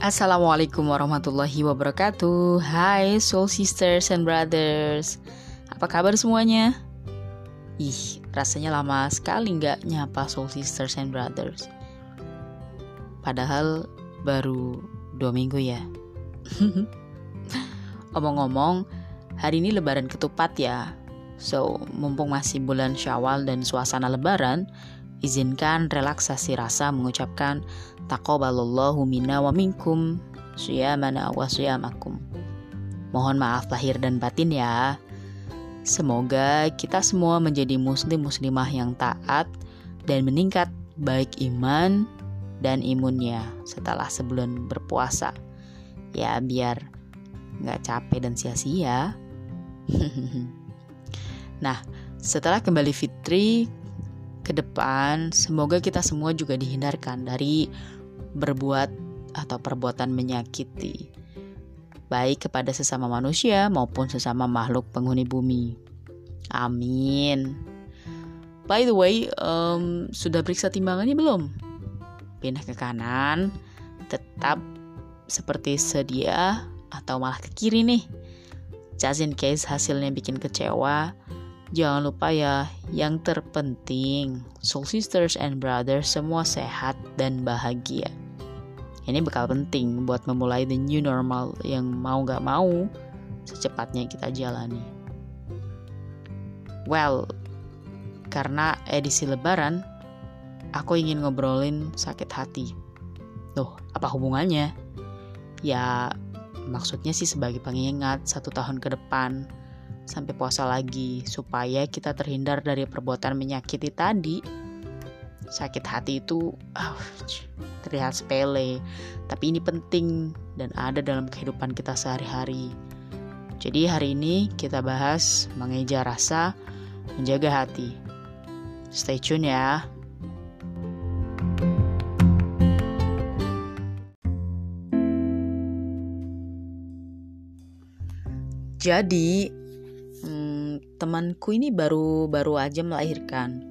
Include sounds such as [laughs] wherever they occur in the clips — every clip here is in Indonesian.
Assalamualaikum warahmatullahi wabarakatuh. Hai soul sisters and brothers. Apa kabar semuanya? Ih, rasanya lama sekali nggak nyapa soul sisters and brothers. Padahal baru dua minggu ya. [laughs] Omong-ngomong, hari ini lebaran ketupat ya. So, mumpung masih bulan syawal dan suasana lebaran Izinkan relaksasi rasa mengucapkan taqabbalallahu minna wa minkum siyamana wa siyamakum. Mohon maaf lahir dan batin ya. Semoga kita semua menjadi muslim muslimah yang taat dan meningkat baik iman dan imunnya setelah sebulan berpuasa. Ya biar nggak capek dan sia-sia. [laughs] nah, setelah kembali fitri, ke depan, semoga kita semua juga dihindarkan dari berbuat atau perbuatan menyakiti, baik kepada sesama manusia maupun sesama makhluk penghuni bumi. Amin. By the way, um, sudah periksa timbangannya belum? Pindah ke kanan, tetap seperti sedia atau malah ke kiri nih. Just in case hasilnya bikin kecewa, Jangan lupa ya, yang terpenting, soul sisters and brothers semua sehat dan bahagia. Ini bakal penting buat memulai the new normal yang mau gak mau secepatnya kita jalani. Well, karena edisi lebaran, aku ingin ngobrolin sakit hati. Loh, apa hubungannya? Ya, maksudnya sih sebagai pengingat satu tahun ke depan sampai puasa lagi supaya kita terhindar dari perbuatan menyakiti tadi. Sakit hati itu uh, terlihat sepele, tapi ini penting dan ada dalam kehidupan kita sehari-hari. Jadi hari ini kita bahas mengejar rasa, menjaga hati. Stay tune ya. Jadi temanku ini baru baru aja melahirkan.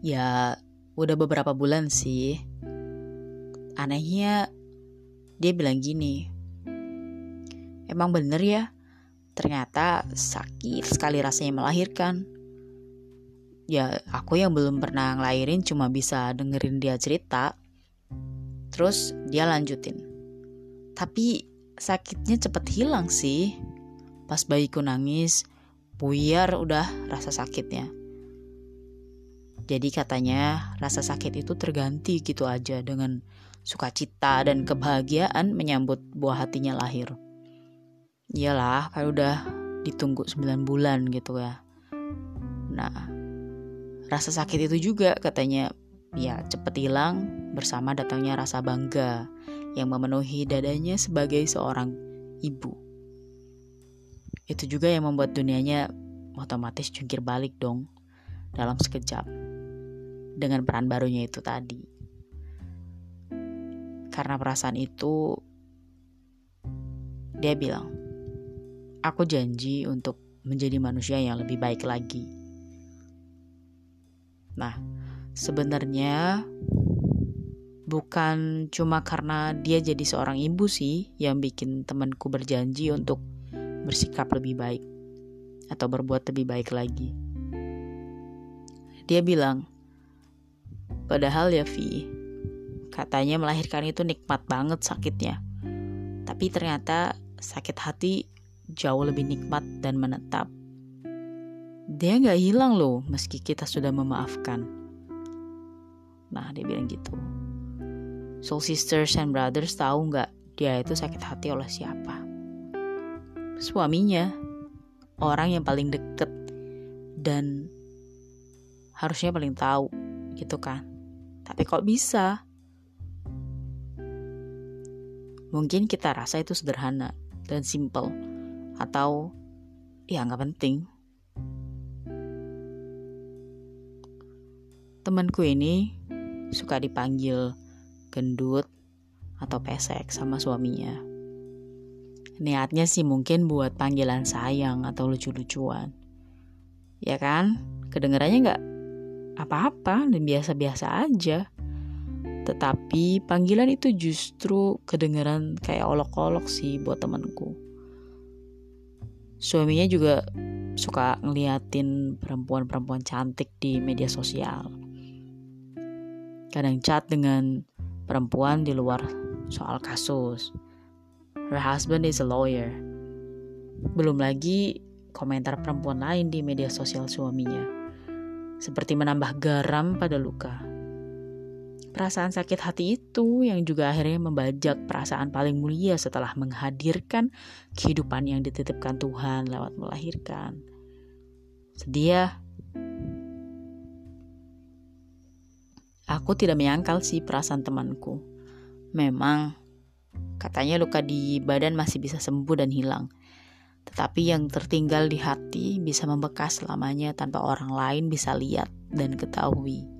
Ya, udah beberapa bulan sih. Anehnya dia bilang gini. Emang bener ya? Ternyata sakit sekali rasanya melahirkan. Ya, aku yang belum pernah ngelahirin cuma bisa dengerin dia cerita. Terus dia lanjutin. Tapi sakitnya cepet hilang sih. Pas bayiku nangis, buyar udah rasa sakitnya. Jadi katanya rasa sakit itu terganti gitu aja dengan sukacita dan kebahagiaan menyambut buah hatinya lahir. Iyalah, kalau udah ditunggu 9 bulan gitu ya. Nah, rasa sakit itu juga katanya ya cepet hilang bersama datangnya rasa bangga yang memenuhi dadanya sebagai seorang ibu. Itu juga yang membuat dunianya otomatis jungkir balik dong dalam sekejap dengan peran barunya itu tadi. Karena perasaan itu dia bilang, "Aku janji untuk menjadi manusia yang lebih baik lagi." Nah, sebenarnya bukan cuma karena dia jadi seorang ibu sih yang bikin temanku berjanji untuk bersikap lebih baik atau berbuat lebih baik lagi. Dia bilang, padahal ya Vi, katanya melahirkan itu nikmat banget sakitnya. Tapi ternyata sakit hati jauh lebih nikmat dan menetap. Dia nggak hilang loh meski kita sudah memaafkan. Nah dia bilang gitu. Soul sisters and brothers tahu nggak dia itu sakit hati oleh siapa? Suaminya orang yang paling deket dan harusnya paling tahu gitu kan. Tapi kok bisa? Mungkin kita rasa itu sederhana dan simple atau ya nggak penting. Temanku ini suka dipanggil gendut atau pesek sama suaminya Niatnya sih mungkin buat panggilan sayang atau lucu-lucuan. Ya kan? Kedengarannya nggak apa-apa dan biasa-biasa aja. Tetapi panggilan itu justru kedengeran kayak olok-olok sih buat temanku. Suaminya juga suka ngeliatin perempuan-perempuan cantik di media sosial. Kadang chat dengan perempuan di luar soal kasus. Her husband is a lawyer. Belum lagi komentar perempuan lain di media sosial suaminya. Seperti menambah garam pada luka. Perasaan sakit hati itu yang juga akhirnya membajak perasaan paling mulia setelah menghadirkan kehidupan yang dititipkan Tuhan lewat melahirkan. Sedih ya? Aku tidak menyangkal sih perasaan temanku. Memang katanya luka di badan masih bisa sembuh dan hilang. Tetapi yang tertinggal di hati bisa membekas selamanya tanpa orang lain bisa lihat dan ketahui.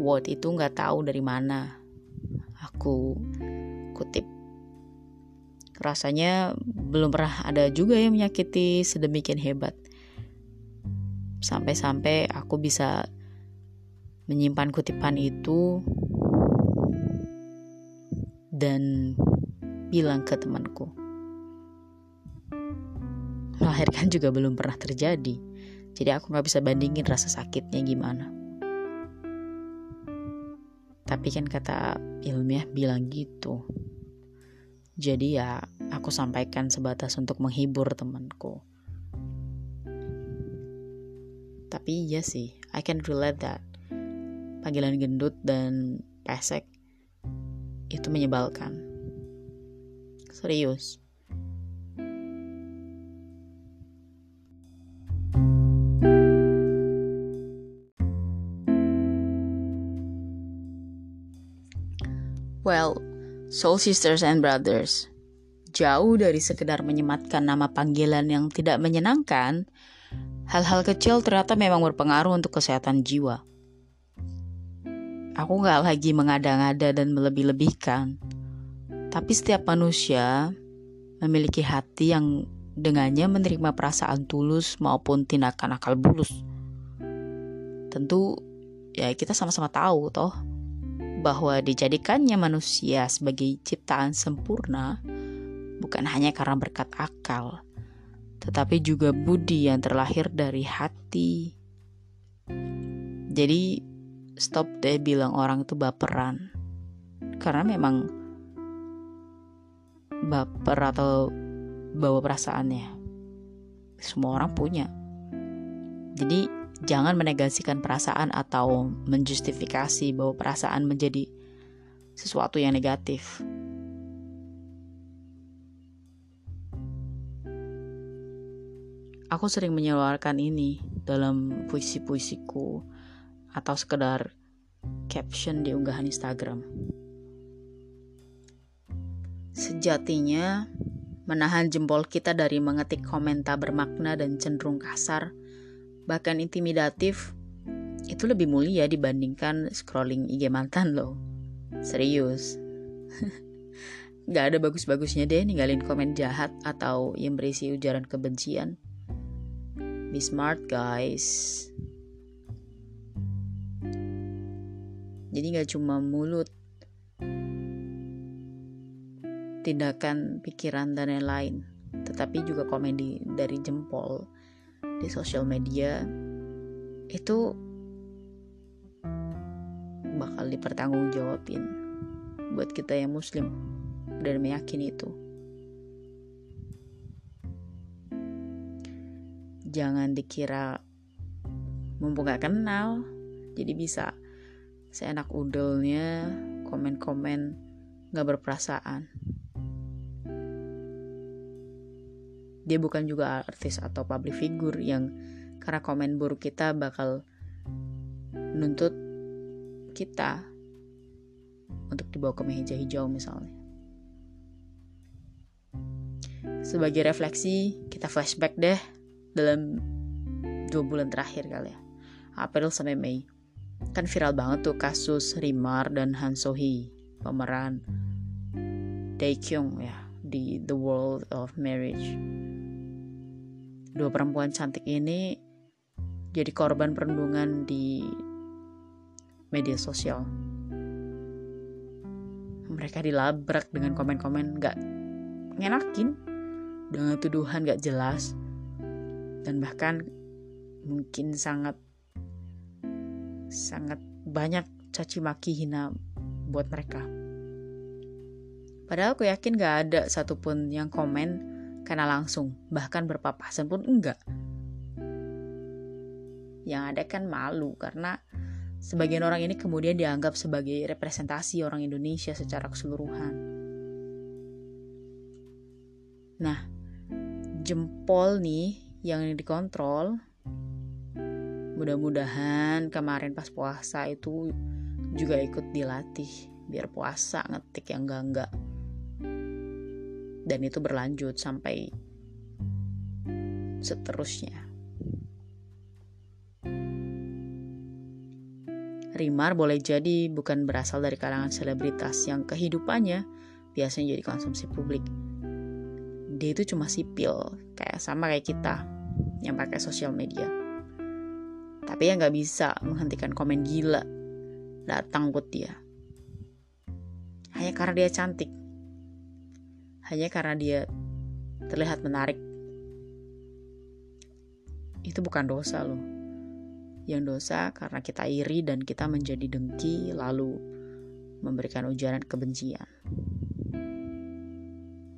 quote itu nggak tahu dari mana. Aku kutip. Rasanya belum pernah ada juga yang menyakiti sedemikian hebat. Sampai-sampai aku bisa menyimpan kutipan itu dan bilang ke temanku. Melahirkan juga belum pernah terjadi. Jadi aku gak bisa bandingin rasa sakitnya gimana. Tapi kan kata ilmiah bilang gitu. Jadi ya aku sampaikan sebatas untuk menghibur temanku. Tapi iya sih, I can relate that. Panggilan gendut dan pesek itu menyebalkan. Serius. Well, soul sisters and brothers, jauh dari sekedar menyematkan nama panggilan yang tidak menyenangkan, hal-hal kecil ternyata memang berpengaruh untuk kesehatan jiwa. Aku gak lagi mengada-ngada dan melebih-lebihkan, tapi setiap manusia memiliki hati yang dengannya menerima perasaan tulus maupun tindakan akal bulus. Tentu ya kita sama-sama tahu toh bahwa dijadikannya manusia sebagai ciptaan sempurna bukan hanya karena berkat akal, tetapi juga budi yang terlahir dari hati. Jadi stop deh bilang orang itu baperan. Karena memang baper atau bawa perasaannya. Semua orang punya. Jadi jangan menegasikan perasaan atau menjustifikasi bahwa perasaan menjadi sesuatu yang negatif. Aku sering menyeluarkan ini dalam puisi-puisiku atau sekedar caption di unggahan Instagram. Sejatinya, menahan jempol kita dari mengetik komentar bermakna dan cenderung kasar bahkan intimidatif, itu lebih mulia dibandingkan scrolling IG mantan lo. Serius. [laughs] Gak ada bagus-bagusnya deh ninggalin komen jahat atau yang berisi ujaran kebencian. Be smart guys. Jadi gak cuma mulut, tindakan, pikiran, dan lain-lain. Tetapi juga komen di, dari jempol di sosial media itu bakal dipertanggungjawabin buat kita yang muslim dan meyakini itu jangan dikira mumpung gak kenal jadi bisa seenak udelnya komen-komen gak berperasaan dia bukan juga artis atau public figure yang karena komen buruk kita bakal nuntut kita untuk dibawa ke meja hijau misalnya. Sebagai refleksi, kita flashback deh dalam dua bulan terakhir kali ya. April sampai Mei. Kan viral banget tuh kasus Rimar dan Han So Hee, pemeran Daekyung ya di The World of Marriage dua perempuan cantik ini jadi korban perundungan di media sosial. Mereka dilabrak dengan komen-komen gak ngenakin, dengan tuduhan gak jelas, dan bahkan mungkin sangat sangat banyak caci maki hina buat mereka. Padahal aku yakin gak ada satupun yang komen karena langsung, bahkan berpapasan pun enggak. Yang ada kan malu karena sebagian orang ini kemudian dianggap sebagai representasi orang Indonesia secara keseluruhan. Nah, jempol nih yang dikontrol mudah-mudahan kemarin pas puasa itu juga ikut dilatih biar puasa ngetik yang enggak-enggak. Dan itu berlanjut sampai seterusnya. Rimar boleh jadi bukan berasal dari kalangan selebritas yang kehidupannya biasanya jadi konsumsi publik. Dia itu cuma sipil, kayak sama kayak kita yang pakai sosial media tapi ya nggak bisa menghentikan komen gila datang buat dia. Hanya karena dia cantik. Hanya karena dia terlihat menarik. Itu bukan dosa loh. Yang dosa karena kita iri dan kita menjadi dengki lalu memberikan ujaran kebencian.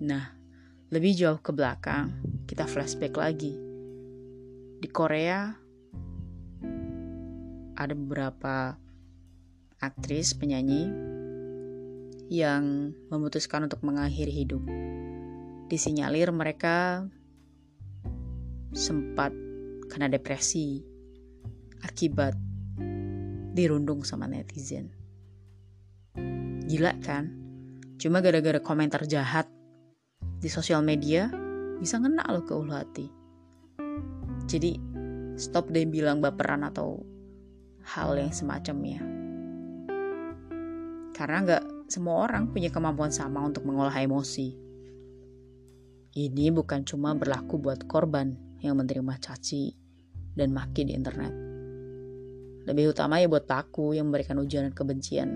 Nah, lebih jauh ke belakang, kita flashback lagi. Di Korea, ada beberapa aktris penyanyi yang memutuskan untuk mengakhiri hidup. Disinyalir mereka sempat kena depresi akibat dirundung sama netizen. Gila kan? Cuma gara-gara komentar jahat di sosial media bisa ngena loh ke ulu hati. Jadi stop deh bilang baperan atau hal yang semacamnya. Karena nggak semua orang punya kemampuan sama untuk mengolah emosi. Ini bukan cuma berlaku buat korban yang menerima caci dan maki di internet. Lebih utama ya buat paku yang memberikan ujian kebencian.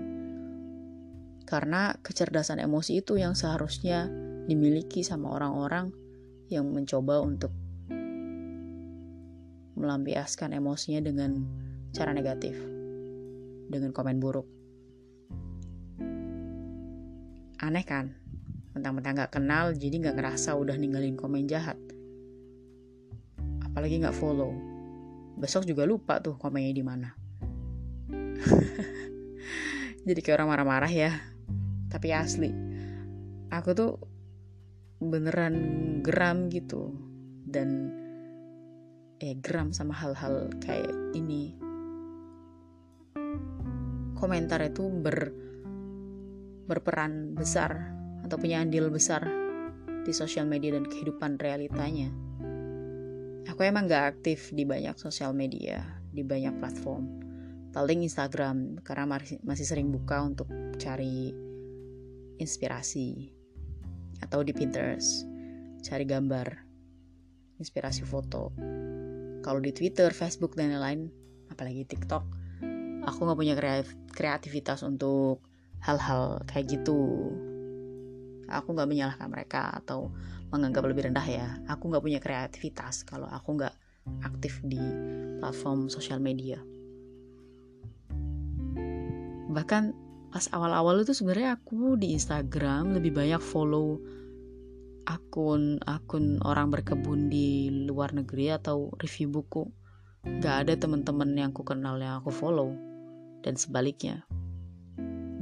Karena kecerdasan emosi itu yang seharusnya dimiliki sama orang-orang yang mencoba untuk melampiaskan emosinya dengan cara negatif dengan komen buruk. Aneh kan? Mentang-mentang gak kenal jadi gak ngerasa udah ninggalin komen jahat. Apalagi gak follow. Besok juga lupa tuh komennya di mana. [laughs] jadi kayak orang marah-marah ya. Tapi asli. Aku tuh beneran geram gitu. Dan eh geram sama hal-hal kayak ini komentar itu ber berperan besar atau punya andil besar di sosial media dan kehidupan realitanya. Aku emang gak aktif di banyak sosial media, di banyak platform. Paling Instagram, karena masih sering buka untuk cari inspirasi. Atau di Pinterest, cari gambar, inspirasi foto. Kalau di Twitter, Facebook, dan lain-lain, apalagi TikTok, aku nggak punya kreativitas untuk hal-hal kayak gitu. Aku nggak menyalahkan mereka atau menganggap lebih rendah ya. Aku nggak punya kreativitas kalau aku nggak aktif di platform sosial media. Bahkan pas awal-awal itu sebenarnya aku di Instagram lebih banyak follow akun akun orang berkebun di luar negeri atau review buku. Gak ada teman-teman yang aku kenal yang aku follow dan sebaliknya.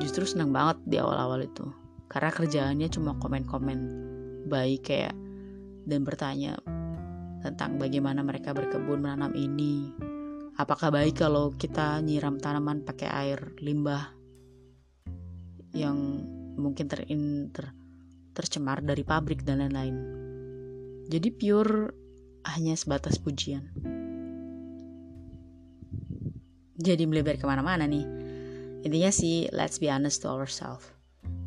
Justru senang banget di awal-awal itu, karena kerjaannya cuma komen-komen baik kayak dan bertanya tentang bagaimana mereka berkebun menanam ini. Apakah baik kalau kita nyiram tanaman pakai air limbah yang mungkin ter, ter tercemar dari pabrik dan lain-lain. Jadi pure hanya sebatas pujian jadi melebar ke mana-mana nih. Intinya sih, let's be honest to ourselves.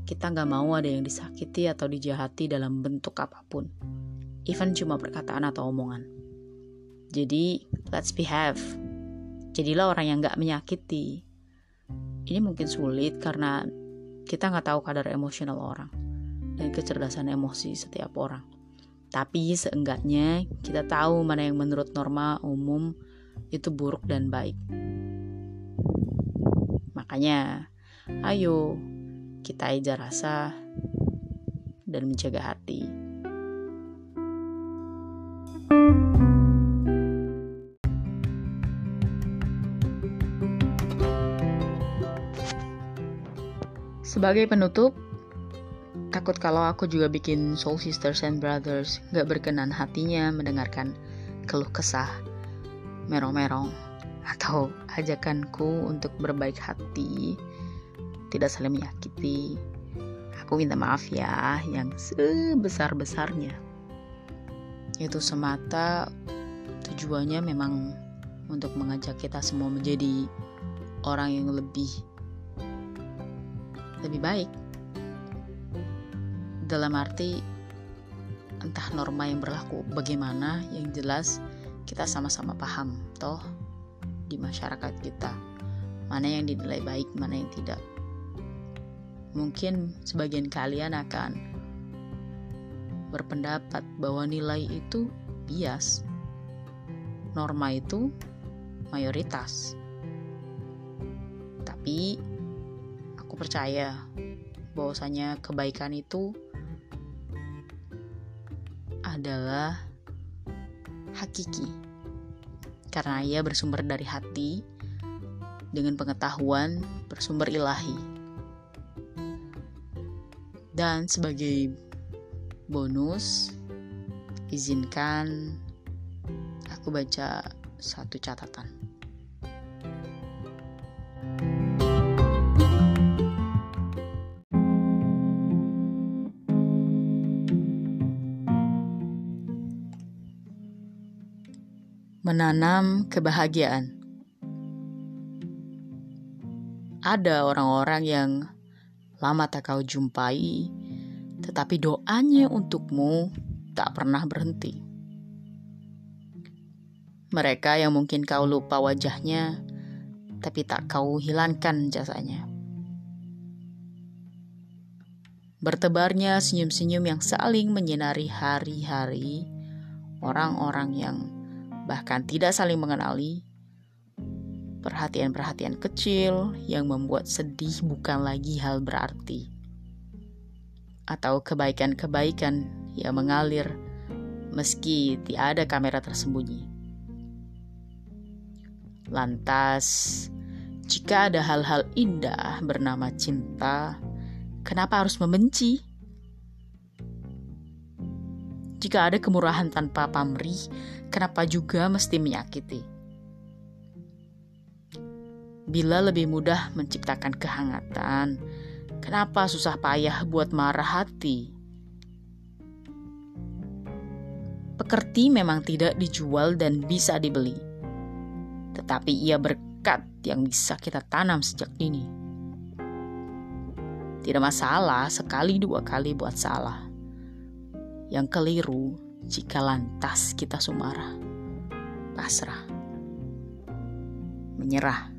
Kita nggak mau ada yang disakiti atau dijahati dalam bentuk apa pun. Even cuma perkataan atau omongan. Jadi, let's behave. Jadilah orang yang nggak menyakiti. ini mungkin sulit karena kita nggak tahu kadar emosional orang dan kecerdasan emosi setiap orang. Tapi seenggaknya kita tahu mana yang menurut norma umum itu buruk dan baik. Makanya, ayo kita aja rasa dan menjaga hati. Sebagai penutup, takut kalau aku juga bikin Soul Sisters and Brothers gak berkenan hatinya mendengarkan keluh kesah, merong-merong, atau ajakanku untuk berbaik hati, tidak saling menyakiti. Aku minta maaf ya yang sebesar-besarnya. Itu semata tujuannya memang untuk mengajak kita semua menjadi orang yang lebih lebih baik. Dalam arti entah norma yang berlaku bagaimana, yang jelas kita sama-sama paham toh di masyarakat kita. Mana yang dinilai baik, mana yang tidak. Mungkin sebagian kalian akan berpendapat bahwa nilai itu bias. Norma itu mayoritas. Tapi aku percaya bahwasanya kebaikan itu adalah hakiki karena ia bersumber dari hati dengan pengetahuan bersumber ilahi. Dan sebagai bonus izinkan aku baca satu catatan menanam kebahagiaan. Ada orang-orang yang lama tak kau jumpai, tetapi doanya untukmu tak pernah berhenti. Mereka yang mungkin kau lupa wajahnya, tapi tak kau hilangkan jasanya. Bertebarnya senyum-senyum yang saling menyinari hari-hari orang-orang yang bahkan tidak saling mengenali. Perhatian-perhatian kecil yang membuat sedih bukan lagi hal berarti, atau kebaikan-kebaikan yang mengalir meski tiada kamera tersembunyi. Lantas, jika ada hal-hal indah bernama cinta, kenapa harus membenci? Jika ada kemurahan tanpa pamrih, kenapa juga mesti menyakiti? Bila lebih mudah menciptakan kehangatan, kenapa susah payah buat marah hati? Pekerti memang tidak dijual dan bisa dibeli, tetapi ia berkat yang bisa kita tanam sejak dini. Tidak masalah sekali dua kali buat salah. Yang keliru jika lantas kita sumarah, pasrah, menyerah.